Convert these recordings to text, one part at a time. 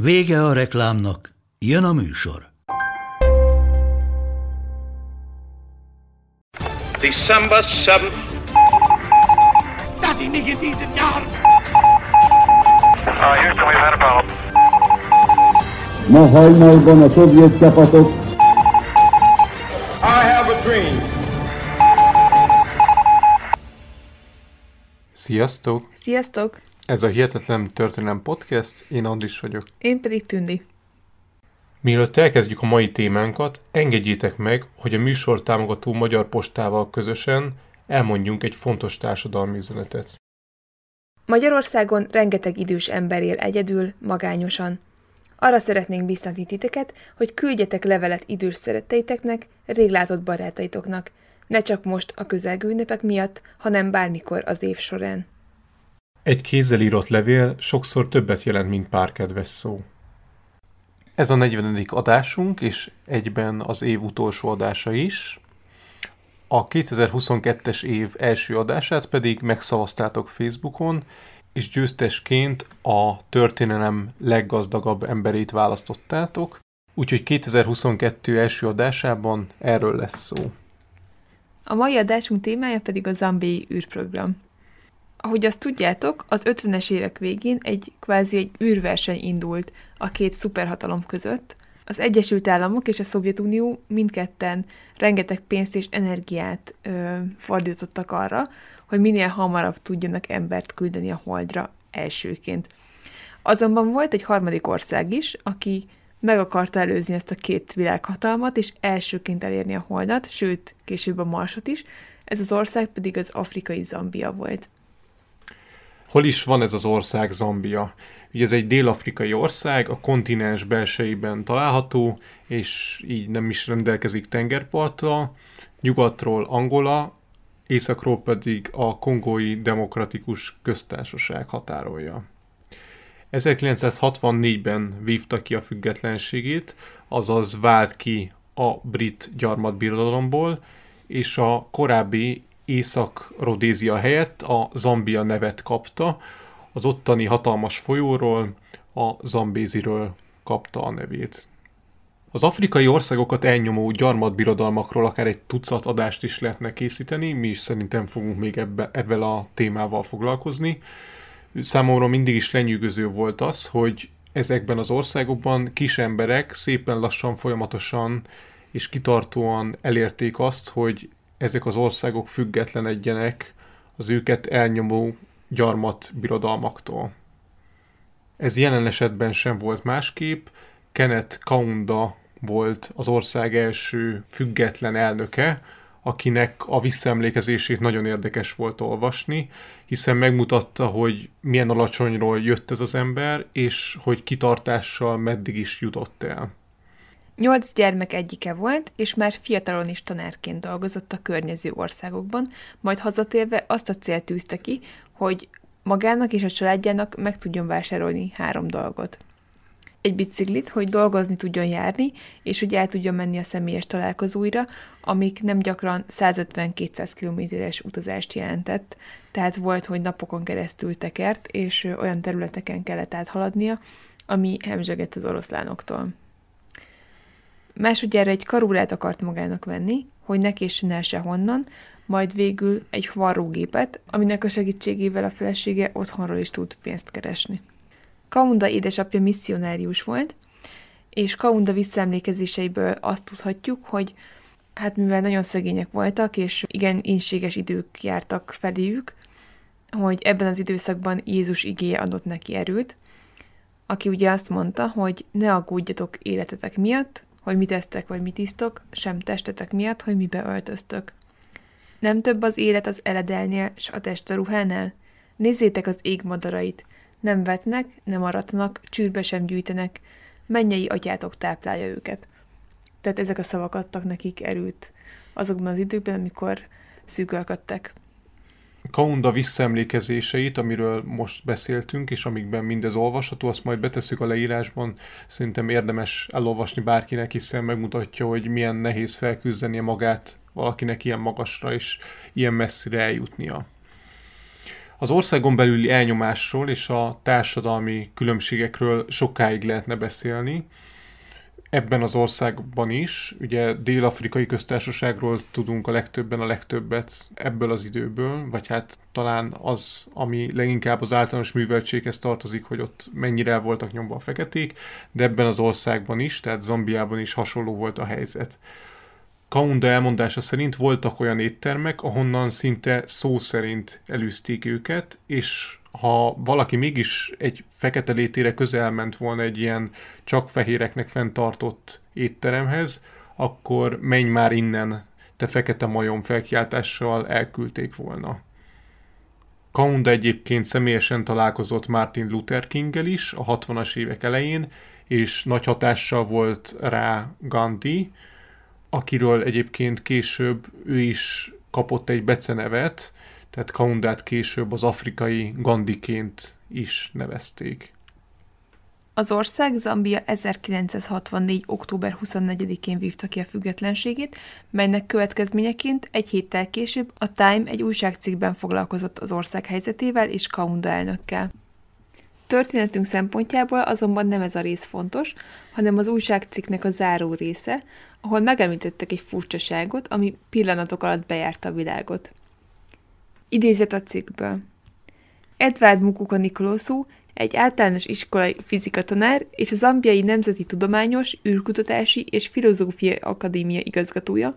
Vége a reklámnak, jön a műsor. December 7th. Das in nicht in diesem Jahr. Uh, Houston, we've had a problem. Ma hajnalban a szovjet csapatok I have a dream. Sziasztok! Sziasztok! Ez a Hihetetlen Történelem Podcast, én Andris vagyok. Én pedig Tündi. Mielőtt elkezdjük a mai témánkat, engedjétek meg, hogy a műsor támogató Magyar Postával közösen elmondjunk egy fontos társadalmi üzenetet. Magyarországon rengeteg idős ember él egyedül, magányosan. Arra szeretnénk biztatni titeket, hogy küldjetek levelet idős szeretteiteknek, réglátott barátaitoknak, ne csak most a közelgő ünnepek miatt, hanem bármikor az év során. Egy kézzel írott levél sokszor többet jelent, mint pár kedves szó. Ez a 40. adásunk, és egyben az év utolsó adása is. A 2022-es év első adását pedig megszavaztátok Facebookon, és győztesként a történelem leggazdagabb emberét választottátok, úgyhogy 2022 első adásában erről lesz szó. A mai adásunk témája pedig a zambiai űrprogram. Ahogy azt tudjátok, az 50-es évek végén egy kvázi egy űrverseny indult a két szuperhatalom között. Az Egyesült Államok és a Szovjetunió mindketten rengeteg pénzt és energiát ö, fordítottak arra, hogy minél hamarabb tudjanak embert küldeni a Holdra elsőként. Azonban volt egy harmadik ország is, aki meg akarta előzni ezt a két világhatalmat, és elsőként elérni a Holdat, sőt, később a Marsot is, ez az ország pedig az afrikai Zambia volt. Hol is van ez az ország Zambia? Ugye ez egy dél-afrikai ország, a kontinens belsejében található, és így nem is rendelkezik tengerparttal. Nyugatról Angola, északról pedig a Kongói Demokratikus Köztársaság határolja. 1964-ben vívta ki a függetlenségét, azaz vált ki a brit gyarmatbirodalomból, és a korábbi Észak-Rodézia helyett a Zambia nevet kapta, az ottani hatalmas folyóról, a Zambéziről kapta a nevét. Az afrikai országokat elnyomó gyarmatbirodalmakról akár egy tucat adást is lehetne készíteni, mi is szerintem fogunk még ebbe, ebben a témával foglalkozni. Számomra mindig is lenyűgöző volt az, hogy ezekben az országokban kis emberek szépen lassan, folyamatosan és kitartóan elérték azt, hogy ezek az országok függetlenedjenek az őket elnyomó gyarmat birodalmaktól. Ez jelen esetben sem volt másképp, Kenneth Kaunda volt az ország első független elnöke, akinek a visszaemlékezését nagyon érdekes volt olvasni, hiszen megmutatta, hogy milyen alacsonyról jött ez az ember, és hogy kitartással meddig is jutott el. Nyolc gyermek egyike volt, és már fiatalon is tanárként dolgozott a környező országokban, majd hazatérve azt a célt tűzte ki, hogy magának és a családjának meg tudjon vásárolni három dolgot. Egy biciklit, hogy dolgozni tudjon járni, és hogy el tudjon menni a személyes találkozóira, amik nem gyakran 150-200 kilométeres utazást jelentett, tehát volt, hogy napokon keresztül tekert, és olyan területeken kellett áthaladnia, ami hemzsegett az oroszlánoktól. Másodjára egy karúrát akart magának venni, hogy ne késsen sehonnan, majd végül egy varrógépet, aminek a segítségével a felesége otthonról is tud pénzt keresni. Kaunda édesapja misszionárius volt, és Kaunda visszaemlékezéseiből azt tudhatjuk, hogy hát mivel nagyon szegények voltak, és igen inséges idők jártak feléjük, hogy ebben az időszakban Jézus igéje adott neki erőt, aki ugye azt mondta, hogy ne aggódjatok életetek miatt, hogy mit esztek vagy mit isztok, sem testetek miatt, hogy mibe öltöztök. Nem több az élet az eledelnél, s a test a ruhánál? Nézzétek az ég madarait. nem vetnek, nem aratanak, csűrbe sem gyűjtenek, mennyei atyátok táplálja őket. Tehát ezek a szavak adtak nekik erőt azokban az időkben, amikor szűkölködtek. Kaunda visszaemlékezéseit, amiről most beszéltünk, és amikben mindez olvasható, azt majd betesszük a leírásban. Szerintem érdemes elolvasni bárkinek, hiszen megmutatja, hogy milyen nehéz felküzdenie magát valakinek ilyen magasra és ilyen messzire eljutnia. Az országon belüli elnyomásról és a társadalmi különbségekről sokáig lehetne beszélni, ebben az országban is. Ugye Dél-Afrikai Köztársaságról tudunk a legtöbben a legtöbbet ebből az időből, vagy hát talán az, ami leginkább az általános műveltséghez tartozik, hogy ott mennyire voltak nyomva a feketék, de ebben az országban is, tehát Zambiában is hasonló volt a helyzet. Kaunda elmondása szerint voltak olyan éttermek, ahonnan szinte szó szerint elűzték őket, és ha valaki mégis egy fekete létére közel ment volna egy ilyen csak fehéreknek fenntartott étteremhez, akkor menj már innen, te fekete majom felkiáltással elküldték volna. Kaunda egyébként személyesen találkozott Martin Luther Kinggel is a 60-as évek elején, és nagy hatással volt rá Gandhi, akiről egyébként később ő is kapott egy becenevet, tehát Kaundát később az afrikai Gandiként is nevezték. Az ország Zambia 1964. október 24-én vívta ki a függetlenségét, melynek következményeként egy héttel később a Time egy újságcikkben foglalkozott az ország helyzetével és Kaunda elnökkel. Történetünk szempontjából azonban nem ez a rész fontos, hanem az újságcikknek a záró része, ahol megemlítettek egy furcsaságot, ami pillanatok alatt bejárta a világot. Idézet a cikkből. Edward Mukuka Nikoloszú, egy általános iskolai fizikatanár és a Zambiai Nemzeti Tudományos, űrkutatási és Filozófiai Akadémia igazgatója,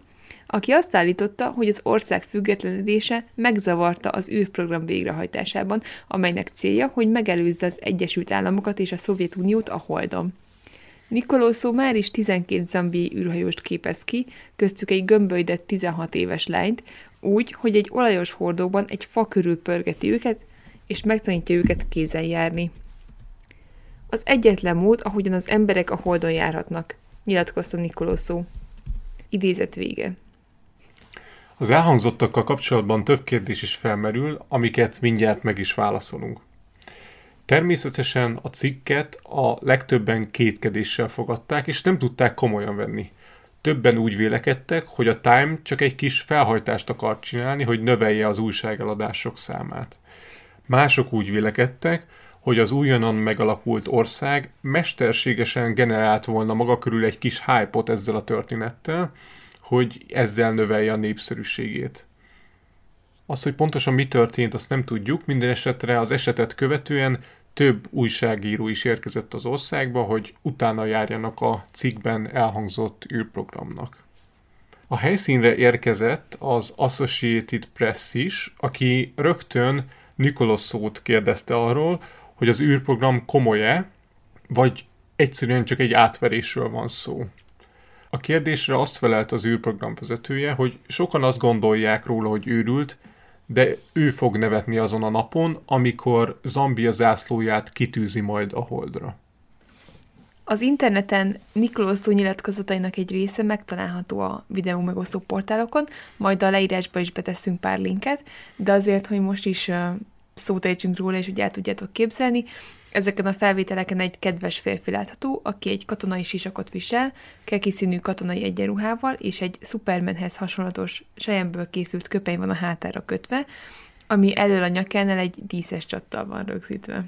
aki azt állította, hogy az ország függetlenedése megzavarta az űrprogram végrehajtásában, amelynek célja, hogy megelőzze az Egyesült Államokat és a Szovjetuniót a Holdon. Nikolószó már is 12 zambiai űrhajóst képez ki, köztük egy gömbölydett 16 éves lányt, úgy, hogy egy olajos hordóban egy fa körül pörgeti őket, és megtanítja őket kézen járni. Az egyetlen mód, ahogyan az emberek a holdon járhatnak, nyilatkozta Nikoloszó. Idézet vége. Az elhangzottakkal kapcsolatban több kérdés is felmerül, amiket mindjárt meg is válaszolunk. Természetesen a cikket a legtöbben kétkedéssel fogadták, és nem tudták komolyan venni. Többen úgy vélekedtek, hogy a Time csak egy kis felhajtást akar csinálni, hogy növelje az újságeladások számát. Mások úgy vélekedtek, hogy az újonnan megalakult ország mesterségesen generált volna maga körül egy kis hype ezzel a történettel, hogy ezzel növelje a népszerűségét. Az, hogy pontosan mi történt, azt nem tudjuk, minden esetre az esetet követően több újságíró is érkezett az országba, hogy utána járjanak a cikkben elhangzott űrprogramnak. A helyszínre érkezett az Associated Press is, aki rögtön Nikoloszót kérdezte arról, hogy az űrprogram komoly-e, vagy egyszerűen csak egy átverésről van szó. A kérdésre azt felelt az űrprogram vezetője, hogy sokan azt gondolják róla, hogy őrült, de ő fog nevetni azon a napon, amikor Zambia zászlóját kitűzi majd a holdra. Az interneten Nikolószó nyilatkozatainak egy része megtalálható a videó megosztó portálokon, majd a leírásba is beteszünk pár linket, de azért, hogy most is szót ejtsünk róla, és hogy el tudjátok képzelni, Ezeken a felvételeken egy kedves férfi látható, aki egy katonai sisakot visel, keki színű katonai egyenruhával, és egy Supermanhez hasonlatos sejemből készült köpeny van a hátára kötve, ami elől a nyakánál egy díszes csattal van rögzítve.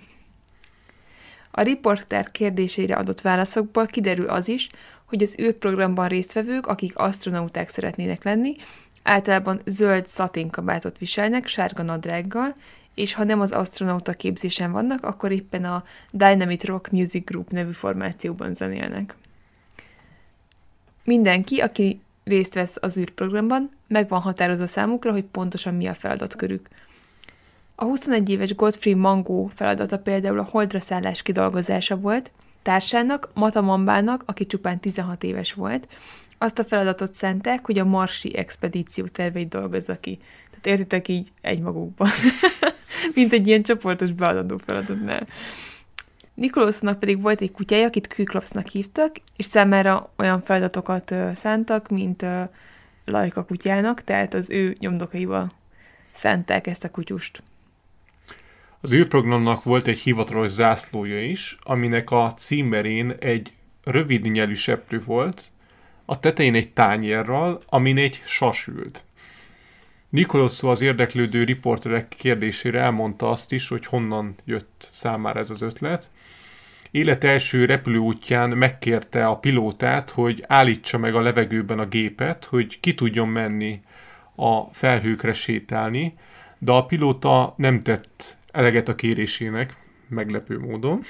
A riporter kérdésére adott válaszokból kiderül az is, hogy az űrprogramban résztvevők, akik astronauták szeretnének lenni, általában zöld szaténkabátot viselnek sárga nadrággal, és ha nem az astronauta képzésen vannak, akkor éppen a Dynamite Rock Music Group nevű formációban zenélnek. Mindenki, aki részt vesz az űrprogramban, meg van határozva számukra, hogy pontosan mi a feladatkörük. A 21 éves Godfrey Mango feladata például a holdra szállás kidolgozása volt, társának, Matamambának, aki csupán 16 éves volt, azt a feladatot szentek, hogy a marsi expedíció terveit dolgozza ki. Tehát értitek így egymagukban. mint egy ilyen csoportos beadandó feladatnál. Nikolosznak pedig volt egy kutyája, akit Küklopsnak hívtak, és számára olyan feladatokat ö, szántak, mint ö, Lajka kutyának, tehát az ő nyomdokaival szánták ezt a kutyust. Az űrprogramnak volt egy hivatalos zászlója is, aminek a címerén egy rövid nyelű seprő volt, a tetején egy tányérral, amin egy sas ült. Nikoloszó az érdeklődő riporterek kérdésére elmondta azt is, hogy honnan jött számára ez az ötlet. Élet első repülőútján megkérte a pilótát, hogy állítsa meg a levegőben a gépet, hogy ki tudjon menni a felhőkre sétálni, de a pilóta nem tett eleget a kérésének, meglepő módon.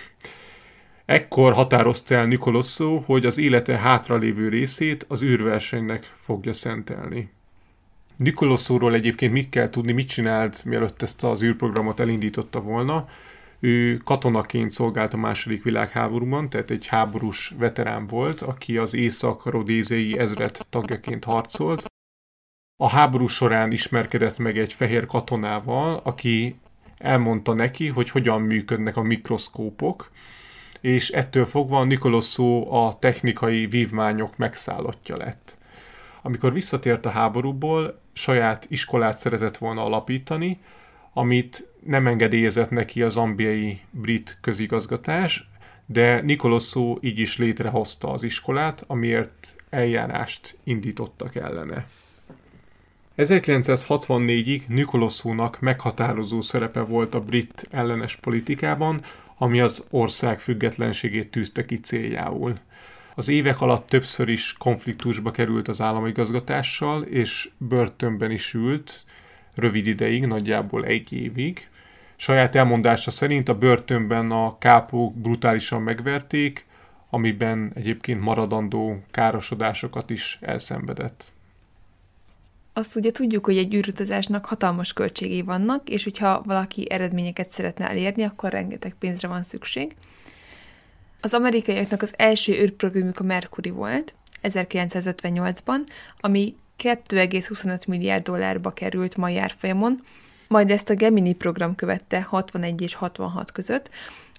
Ekkor határozta el Nikolosszó, hogy az élete hátralévő részét az űrversenynek fogja szentelni. Nikolosszóról egyébként mit kell tudni, mit csinált, mielőtt ezt az űrprogramot elindította volna. Ő katonaként szolgált a második világháborúban, tehát egy háborús veterán volt, aki az észak-rodézei ezret tagjaként harcolt. A háború során ismerkedett meg egy fehér katonával, aki elmondta neki, hogy hogyan működnek a mikroszkópok, és ettől fogva Nikolosszó a technikai vívmányok megszállottja lett. Amikor visszatért a háborúból, saját iskolát szeretett volna alapítani, amit nem engedélyezett neki az ambiai brit közigazgatás, de Nikolosszó így is létrehozta az iskolát, amiért eljárást indítottak ellene. 1964-ig Nikolosszónak meghatározó szerepe volt a brit ellenes politikában, ami az ország függetlenségét tűzte ki céljául. Az évek alatt többször is konfliktusba került az államigazgatással, és börtönben is ült, rövid ideig, nagyjából egy évig. Saját elmondása szerint a börtönben a kápók brutálisan megverték, amiben egyébként maradandó károsodásokat is elszenvedett. Azt ugye tudjuk, hogy egy űrutazásnak hatalmas költségei vannak, és hogyha valaki eredményeket szeretne elérni, akkor rengeteg pénzre van szükség. Az amerikaiaknak az első űrprogramjuk a Mercury volt, 1958-ban, ami 2,25 milliárd dollárba került mai árfolyamon, majd ezt a Gemini program követte 61 és 66 között,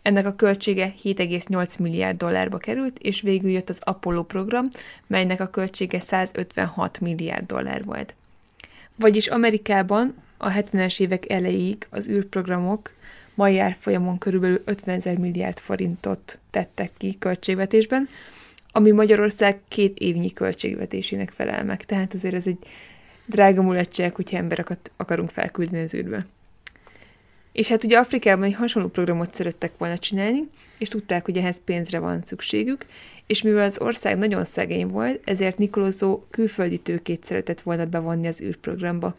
ennek a költsége 7,8 milliárd dollárba került, és végül jött az Apollo program, melynek a költsége 156 milliárd dollár volt. Vagyis Amerikában a 70-es évek elejéig az űrprogramok mai árfolyamon körülbelül 50 ezer milliárd forintot tettek ki költségvetésben, ami Magyarország két évnyi költségvetésének felel meg. Tehát azért ez egy drága mulatság, hogyha embereket akarunk felküldeni az űrbe. És hát ugye Afrikában egy hasonló programot szerettek volna csinálni, és tudták, hogy ehhez pénzre van szükségük, és mivel az ország nagyon szegény volt, ezért Nikolozó külföldi tőkét szeretett volna bevonni az űrprogramba.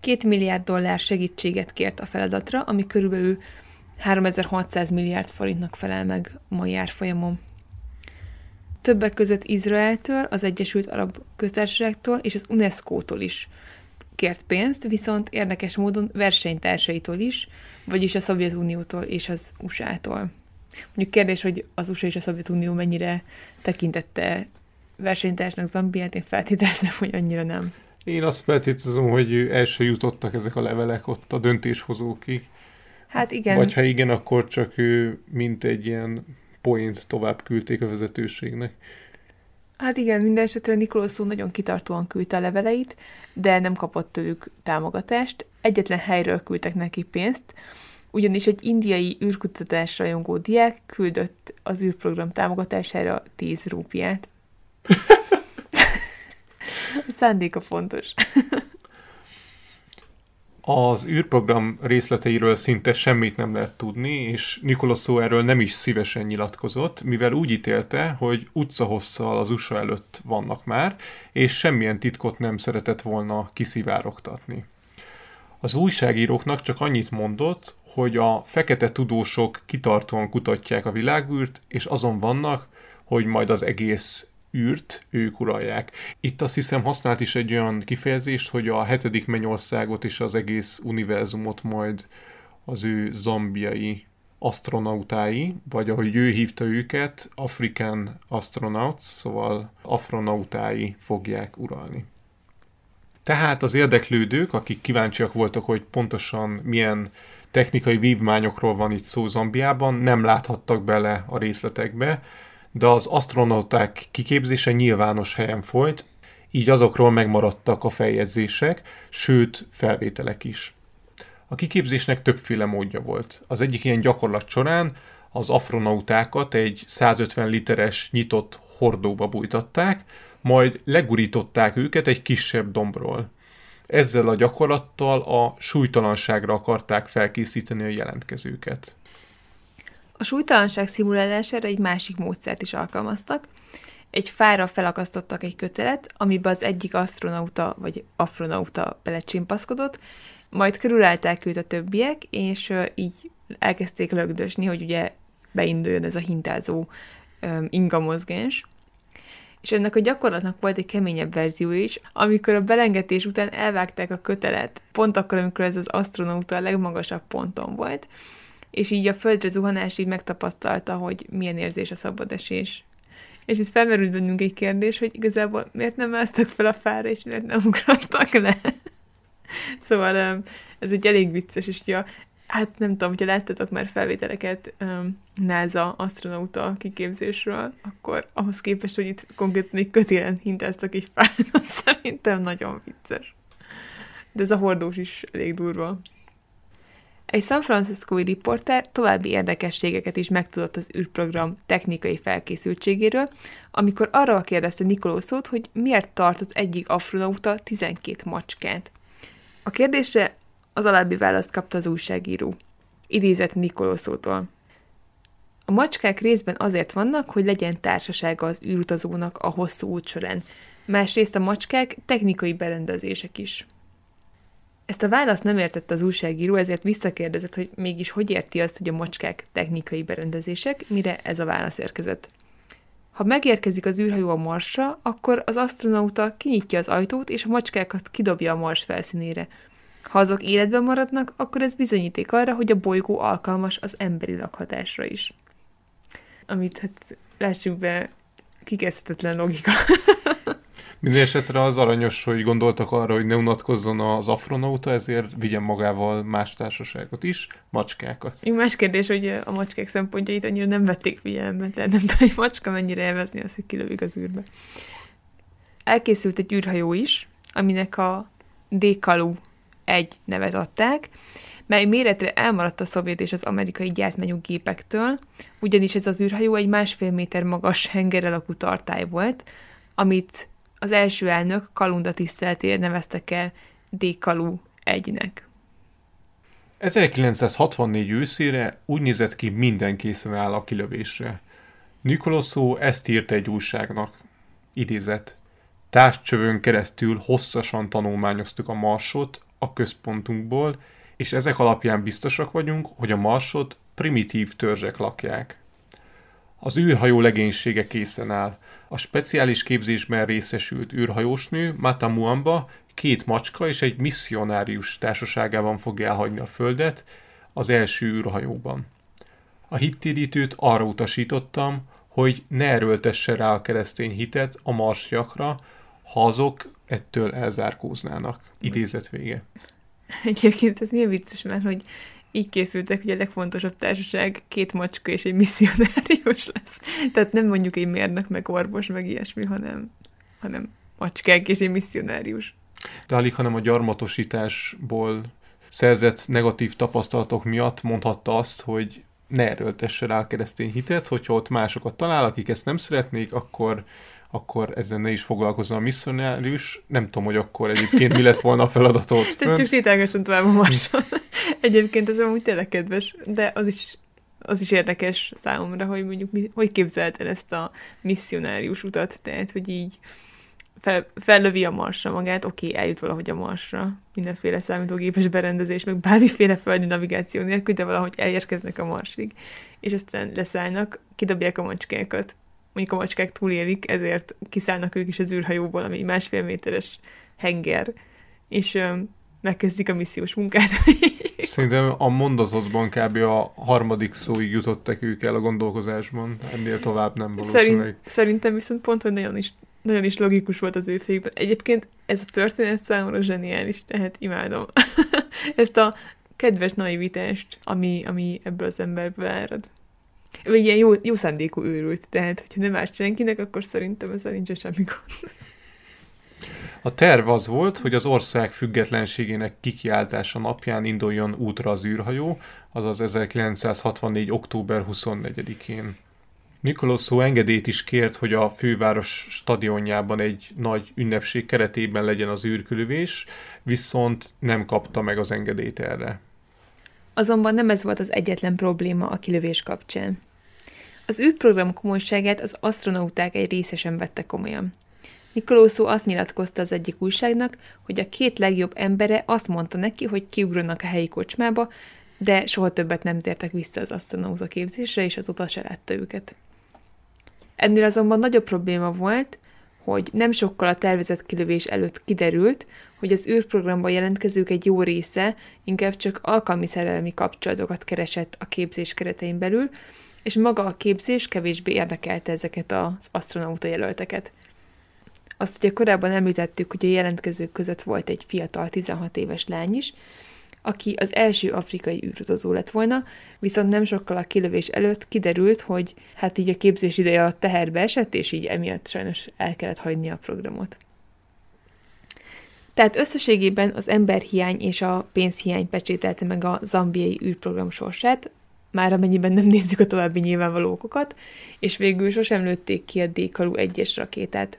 Két milliárd dollár segítséget kért a feladatra, ami körülbelül 3600 milliárd forintnak felel meg mai árfolyamon. Többek között Izraeltől, az Egyesült Arab Köztársaságtól és az UNESCO-tól is kért pénzt, viszont érdekes módon versenytársaitól is, vagyis a Szovjetuniótól és az USA-tól. Mondjuk kérdés, hogy az USA és a Szovjetunió mennyire tekintette versenytársnak Zambiát, én feltételezem, hogy annyira nem. Én azt feltételezem, hogy el se jutottak ezek a levelek ott a döntéshozókig. Hát igen. Vagy ha igen, akkor csak ő mint egy ilyen point tovább küldték a vezetőségnek. Hát igen, minden esetre Nikoloszó nagyon kitartóan küldte a leveleit, de nem kapott tőlük támogatást. Egyetlen helyről küldtek neki pénzt, ugyanis egy indiai űrkutatás rajongó diák küldött az űrprogram támogatására 10 rúpiát. a szándéka fontos. Az űrprogram részleteiről szinte semmit nem lehet tudni, és Nikoloszó erről nem is szívesen nyilatkozott, mivel úgy ítélte, hogy utcahosszal az USA előtt vannak már, és semmilyen titkot nem szeretett volna kiszivárogtatni. Az újságíróknak csak annyit mondott, hogy a fekete tudósok kitartóan kutatják a világűrt, és azon vannak, hogy majd az egész űrt ők uralják. Itt azt hiszem használt is egy olyan kifejezést, hogy a hetedik mennyországot és az egész univerzumot majd az ő zambiai astronautái, vagy ahogy ő hívta őket, African Astronauts, szóval afronautái fogják uralni. Tehát az érdeklődők, akik kíváncsiak voltak, hogy pontosan milyen technikai vívmányokról van itt szó Zambiában, nem láthattak bele a részletekbe, de az astronauták kiképzése nyilvános helyen folyt, így azokról megmaradtak a feljegyzések, sőt felvételek is. A kiképzésnek többféle módja volt. Az egyik ilyen gyakorlat során az afronautákat egy 150 literes nyitott hordóba bújtatták, majd legurították őket egy kisebb dombról. Ezzel a gyakorlattal a súlytalanságra akarták felkészíteni a jelentkezőket. A súlytalanság szimulálására egy másik módszert is alkalmaztak. Egy fára felakasztottak egy kötelet, amiben az egyik astronauta vagy afronauta belecsimpaszkodott, majd körülállták őt a többiek, és így elkezdték lögdösni, hogy ugye beinduljon ez a hintázó inga mozgás. És ennek a gyakorlatnak volt egy keményebb verzió is, amikor a belengetés után elvágták a kötelet, pont akkor, amikor ez az astronauta a legmagasabb ponton volt, és így a földre zuhanás így megtapasztalta, hogy milyen érzés a szabad esés. És itt felmerült bennünk egy kérdés, hogy igazából miért nem másztak fel a fára, és miért nem ugrottak le. szóval ez egy elég vicces, és ja, hát nem tudom, hogyha láttatok már felvételeket um, NASA astronauta kiképzésről, akkor ahhoz képest, hogy itt konkrétan egy kötélen hintáztak egy fát, szerintem nagyon vicces. De ez a hordós is elég durva. Egy San Franciscoi riporter további érdekességeket is megtudott az űrprogram technikai felkészültségéről, amikor arra kérdezte Nikolószót, hogy miért tart az egyik astronauta 12 macskát. A kérdésre az alábbi választ kapta az újságíró. Idézett Nikolószótól. A macskák részben azért vannak, hogy legyen társasága az űrutazónak a hosszú út során. Másrészt a macskák technikai berendezések is. Ezt a választ nem értette az újságíró, ezért visszakérdezett, hogy mégis hogy érti azt, hogy a macskák technikai berendezések, mire ez a válasz érkezett. Ha megérkezik az űrhajó a Marsra, akkor az astronauta kinyitja az ajtót, és a macskákat kidobja a Mars felszínére. Ha azok életben maradnak, akkor ez bizonyíték arra, hogy a bolygó alkalmas az emberi lakhatásra is. Amit hát lássuk be, kikezdhetetlen logika. Minden esetre az aranyos, hogy gondoltak arra, hogy ne unatkozzon az afronauta, ezért vigyen magával más társaságot is, macskákat. Még más kérdés, hogy a macskák szempontjait annyira nem vették figyelembe, tehát nem tudom, hogy macska mennyire élvezni azt, hogy kilövik az űrbe. Elkészült egy űrhajó is, aminek a Dékalu egy nevet adták, mely méretre elmaradt a szovjet és az amerikai gyártmányú gépektől, ugyanis ez az űrhajó egy másfél méter magas henger alakú tartály volt, amit az első elnök Kalunda tiszteletére neveztek el Dékalu egynek. 1964 őszére úgy nézett ki, minden készen áll a kilövésre. Nikoloszó ezt írta egy újságnak. Idézet. Társcsövön keresztül hosszasan tanulmányoztuk a marsot a központunkból, és ezek alapján biztosak vagyunk, hogy a marsot primitív törzsek lakják. Az űrhajó legénysége készen áll. A speciális képzésben részesült űrhajósnő Matamuamba két macska és egy misszionárius társaságában fogja elhagyni a Földet az első űrhajóban. A hittérítőt arra utasítottam, hogy ne erőltesse rá a keresztény hitet a marsjakra, ha azok ettől elzárkóznának. Idézet vége. Egyébként ez milyen vicces már, hogy így készültek, hogy a legfontosabb társaság két macska és egy misszionárius lesz. Tehát nem mondjuk egy mérnök, meg orvos, meg ilyesmi, hanem, hanem macskák és egy misszionárius. De alig, hanem a gyarmatosításból szerzett negatív tapasztalatok miatt mondhatta azt, hogy ne erőltesse rá a keresztény hitet, hogyha ott másokat talál, akik ezt nem szeretnék, akkor akkor ezzel ne is foglalkozzon a misszionárius. Nem tudom, hogy akkor egyébként mi lett volna a feladat ott Tehát csak sétálgasson tovább a marson. egyébként ez amúgy tényleg kedves, de az is az is érdekes számomra, hogy mondjuk mi, hogy képzelted ezt a misszionárius utat, tehát hogy így fel, fellövi a marsra magát, oké, okay, eljut valahogy a marsra, mindenféle számítógépes berendezés, meg bármiféle földi navigáció nélkül, de valahogy elérkeznek a marsig, és aztán leszállnak, kidobják a macskákat, mondjuk a macskák túlélik, ezért kiszállnak ők is az űrhajóból, ami másfél méteres henger, és öm, megkezdik a missziós munkát. Szerintem a mondazatban kb. a harmadik szóig jutottak ők el a gondolkozásban, ennél tovább nem valószínűleg. Szerint, szerintem viszont pont, hogy nagyon is nagyon is logikus volt az ő fékben. Egyébként ez a történet számomra zseniális, tehát imádom. Ezt a kedves naivitást, ami, ami ebből az emberből árad. Ő ilyen jó, jó szándékú őrült, tehát hogyha nem árt senkinek, akkor szerintem ezzel nincs semmi gond. A terv az volt, hogy az ország függetlenségének kikiáltása napján induljon útra az űrhajó, azaz 1964. október 24-én. Nikoloszó engedélyt is kért, hogy a főváros stadionjában egy nagy ünnepség keretében legyen az űrkülövés, viszont nem kapta meg az engedélyt erre. Azonban nem ez volt az egyetlen probléma a kilövés kapcsán. Az űrprogram komolyságát az astronauták egy része sem vette komolyan. Nikolószó azt nyilatkozta az egyik újságnak, hogy a két legjobb embere azt mondta neki, hogy kiugranak a helyi kocsmába, de soha többet nem tértek vissza az astronauta képzésre, és azóta se látta őket. Ennél azonban nagyobb probléma volt, hogy nem sokkal a tervezett kilövés előtt kiderült, hogy az űrprogramban jelentkezők egy jó része inkább csak alkalmi szerelmi kapcsolatokat keresett a képzés keretein belül, és maga a képzés kevésbé érdekelte ezeket az astronauta jelölteket. Azt ugye korábban említettük, hogy a jelentkezők között volt egy fiatal 16 éves lány is, aki az első afrikai űrutazó lett volna, viszont nem sokkal a kilövés előtt kiderült, hogy hát így a képzés ideje a teherbe esett, és így emiatt sajnos el kellett hagyni a programot. Tehát összességében az emberhiány és a pénzhiány pecsételte meg a zambiai űrprogram sorsát, már amennyiben nem nézzük a további nyilvánvaló okokat, és végül sosem lőtték ki a Dékalu egyes rakétát.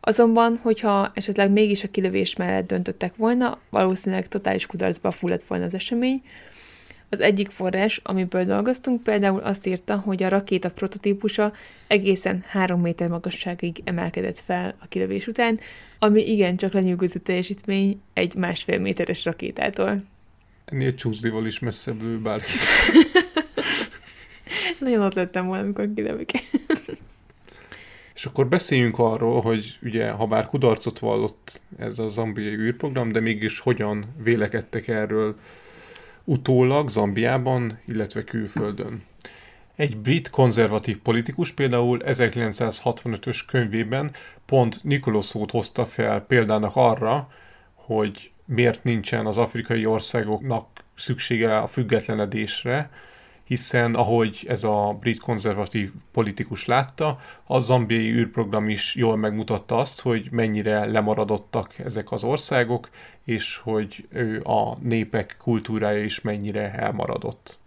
Azonban, hogyha esetleg mégis a kilövés mellett döntöttek volna, valószínűleg totális kudarcba fulladt volna az esemény. Az egyik forrás, amiből dolgoztunk, például azt írta, hogy a rakéta prototípusa egészen 3 méter magasságig emelkedett fel a kilövés után, ami igencsak lenyűgöző teljesítmény egy másfél méteres rakétától. Ennél csúszdival is messzebb lő bárki. Nagyon ott lettem volna, amikor kilövik. És akkor beszéljünk arról, hogy ugye, ha bár kudarcot vallott ez a zambiai űrprogram, de mégis hogyan vélekedtek erről utólag Zambiában, illetve külföldön. Egy brit konzervatív politikus például 1965-ös könyvében pont Nikoloszót hozta fel példának arra, hogy miért nincsen az afrikai országoknak szüksége a függetlenedésre, hiszen ahogy ez a brit konzervatív politikus látta, a zambiai űrprogram is jól megmutatta azt, hogy mennyire lemaradottak ezek az országok, és hogy a népek kultúrája is mennyire elmaradott.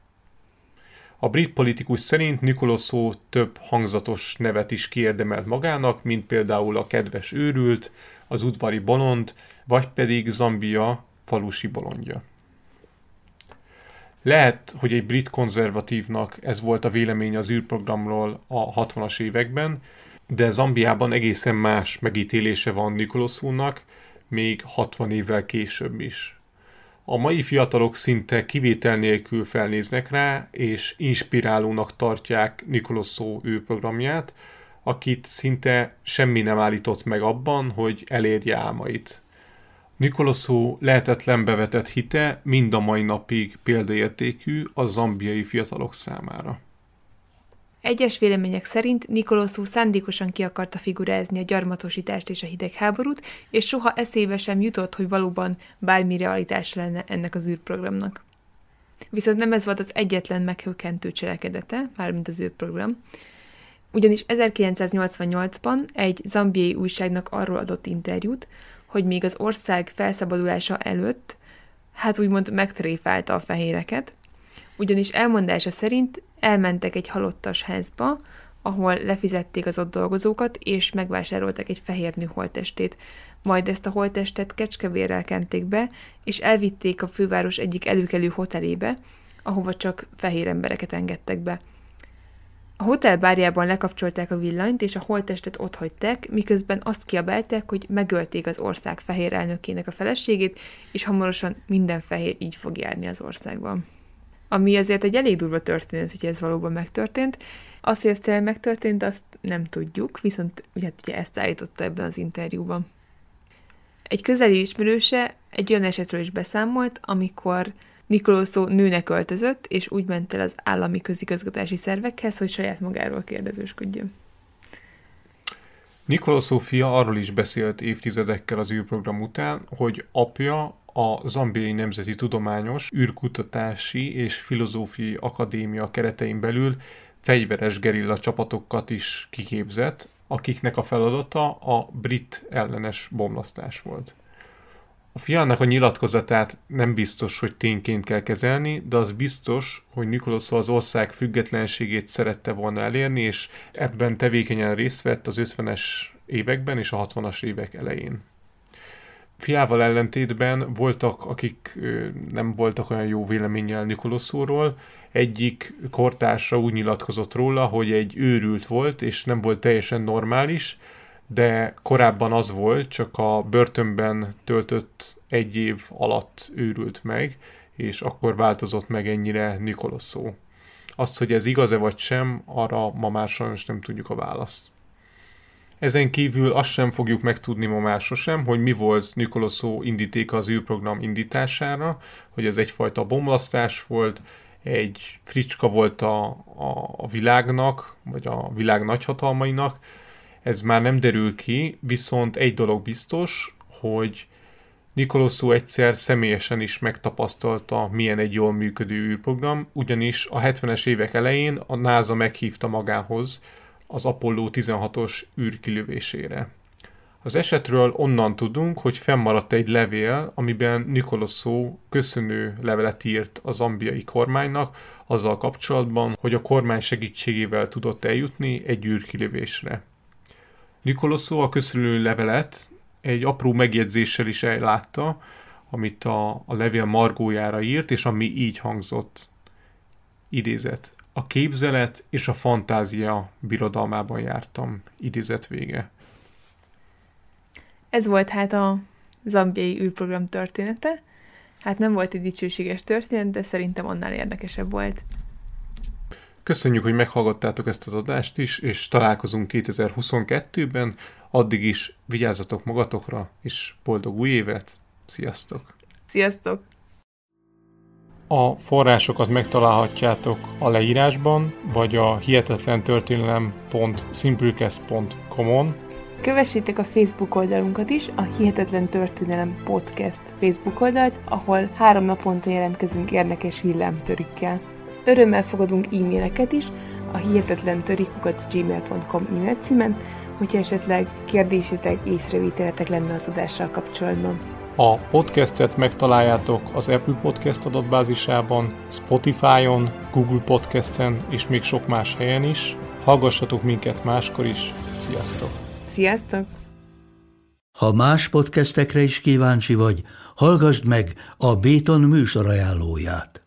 A brit politikus szerint Nikoloszó több hangzatos nevet is kiérdemelt magának, mint például a kedves őrült, az udvari bolond, vagy pedig Zambia falusi bolondja. Lehet, hogy egy brit konzervatívnak ez volt a vélemény az űrprogramról a 60-as években, de Zambiában egészen más megítélése van Nikoloszúnak, még 60 évvel később is. A mai fiatalok szinte kivétel nélkül felnéznek rá, és inspirálónak tartják Nikoloszó űrprogramját, akit szinte semmi nem állított meg abban, hogy elérje álmait. Nikoloszó lehetetlen bevetett hite mind a mai napig példaértékű a zambiai fiatalok számára. Egyes vélemények szerint Nikoloszó szándékosan ki akarta figurázni a gyarmatosítást és a hidegháborút, és soha eszébe sem jutott, hogy valóban bármi realitás lenne ennek az űrprogramnak. Viszont nem ez volt az egyetlen meghökkentő cselekedete, mármint az űrprogram, ugyanis 1988-ban egy zambiai újságnak arról adott interjút, hogy még az ország felszabadulása előtt, hát úgymond megtréfálta a fehéreket, ugyanis elmondása szerint elmentek egy halottas házba, ahol lefizették az ott dolgozókat, és megvásároltak egy fehér nő holtestét. Majd ezt a holtestet kecskevérrel kenték be, és elvitték a főváros egyik előkelő hotelébe, ahova csak fehér embereket engedtek be. A hotel bárjában lekapcsolták a villanyt, és a holttestet ott hagyták, miközben azt kiabálták, hogy megölték az ország fehér elnökének a feleségét, és hamarosan minden fehér így fog járni az országban. Ami azért egy elég durva történet, hogy ez valóban megtörtént. Azt, hogy ez tényleg megtörtént, azt nem tudjuk, viszont ugye, ugye ezt állította ebben az interjúban. Egy közeli ismerőse egy olyan esetről is beszámolt, amikor Nikoloszó nőnek öltözött, és úgy ment el az állami közigazgatási szervekhez, hogy saját magáról kérdezősködjön. Nikola Sofia arról is beszélt évtizedekkel az űrprogram után, hogy apja a Zambiai Nemzeti Tudományos űrkutatási és Filozófiai Akadémia keretein belül fegyveres gerilla csapatokat is kiképzett, akiknek a feladata a brit ellenes bomlasztás volt. A fiának a nyilatkozatát nem biztos, hogy tényként kell kezelni, de az biztos, hogy Nikolosz az ország függetlenségét szerette volna elérni, és ebben tevékenyen részt vett az 50-es években és a 60-as évek elején. Fiával ellentétben voltak, akik nem voltak olyan jó véleménnyel Nikoloszóról. Egyik kortársa úgy nyilatkozott róla, hogy egy őrült volt, és nem volt teljesen normális, de korábban az volt, csak a börtönben töltött egy év alatt őrült meg, és akkor változott meg ennyire Nikoloszó. Az, hogy ez igaz-e vagy sem, arra ma már sajnos nem tudjuk a választ. Ezen kívül azt sem fogjuk megtudni ma már sosem, hogy mi volt Nikoloszó indítéka az űrprogram indítására, hogy ez egyfajta bomlasztás volt, egy fricska volt a, a, a világnak, vagy a világ nagyhatalmainak, ez már nem derül ki, viszont egy dolog biztos, hogy Nikoloszó egyszer személyesen is megtapasztalta, milyen egy jól működő űrprogram, ugyanis a 70-es évek elején a NASA meghívta magához az Apollo 16-os űrkilövésére. Az esetről onnan tudunk, hogy fennmaradt egy levél, amiben Nikoloszó köszönő levelet írt az ambiai kormánynak, azzal kapcsolatban, hogy a kormány segítségével tudott eljutni egy űrkilövésre. Nikoloszó a köszönő levelet egy apró megjegyzéssel is ellátta, amit a, a levél margójára írt, és ami így hangzott. Idézet. A képzelet és a fantázia birodalmában jártam. Idézet vége. Ez volt hát a zambiai űrprogram története. Hát nem volt egy dicsőséges történet, de szerintem annál érdekesebb volt. Köszönjük, hogy meghallgattátok ezt az adást is, és találkozunk 2022-ben. Addig is vigyázzatok magatokra, és boldog új évet! Sziasztok! Sziasztok! A forrásokat megtalálhatjátok a leírásban, vagy a hihetetlentörténelem.simplecast.com-on. Kövessétek a Facebook oldalunkat is, a Hihetetlen Történelem Podcast Facebook oldalt, ahol három naponta jelentkezünk érdekes villámtörikkel. Örömmel fogadunk e-maileket is a hihetetlen gmail.com e-mail címen, hogyha esetleg kérdésetek, észrevételetek lenne az adással kapcsolatban. A podcastet megtaláljátok az Apple Podcast adatbázisában, Spotify-on, Google Podcasten és még sok más helyen is. Hallgassatok minket máskor is. Sziasztok! Sziasztok! Ha más podcastekre is kíváncsi vagy, hallgassd meg a Béton műsor ajánlóját.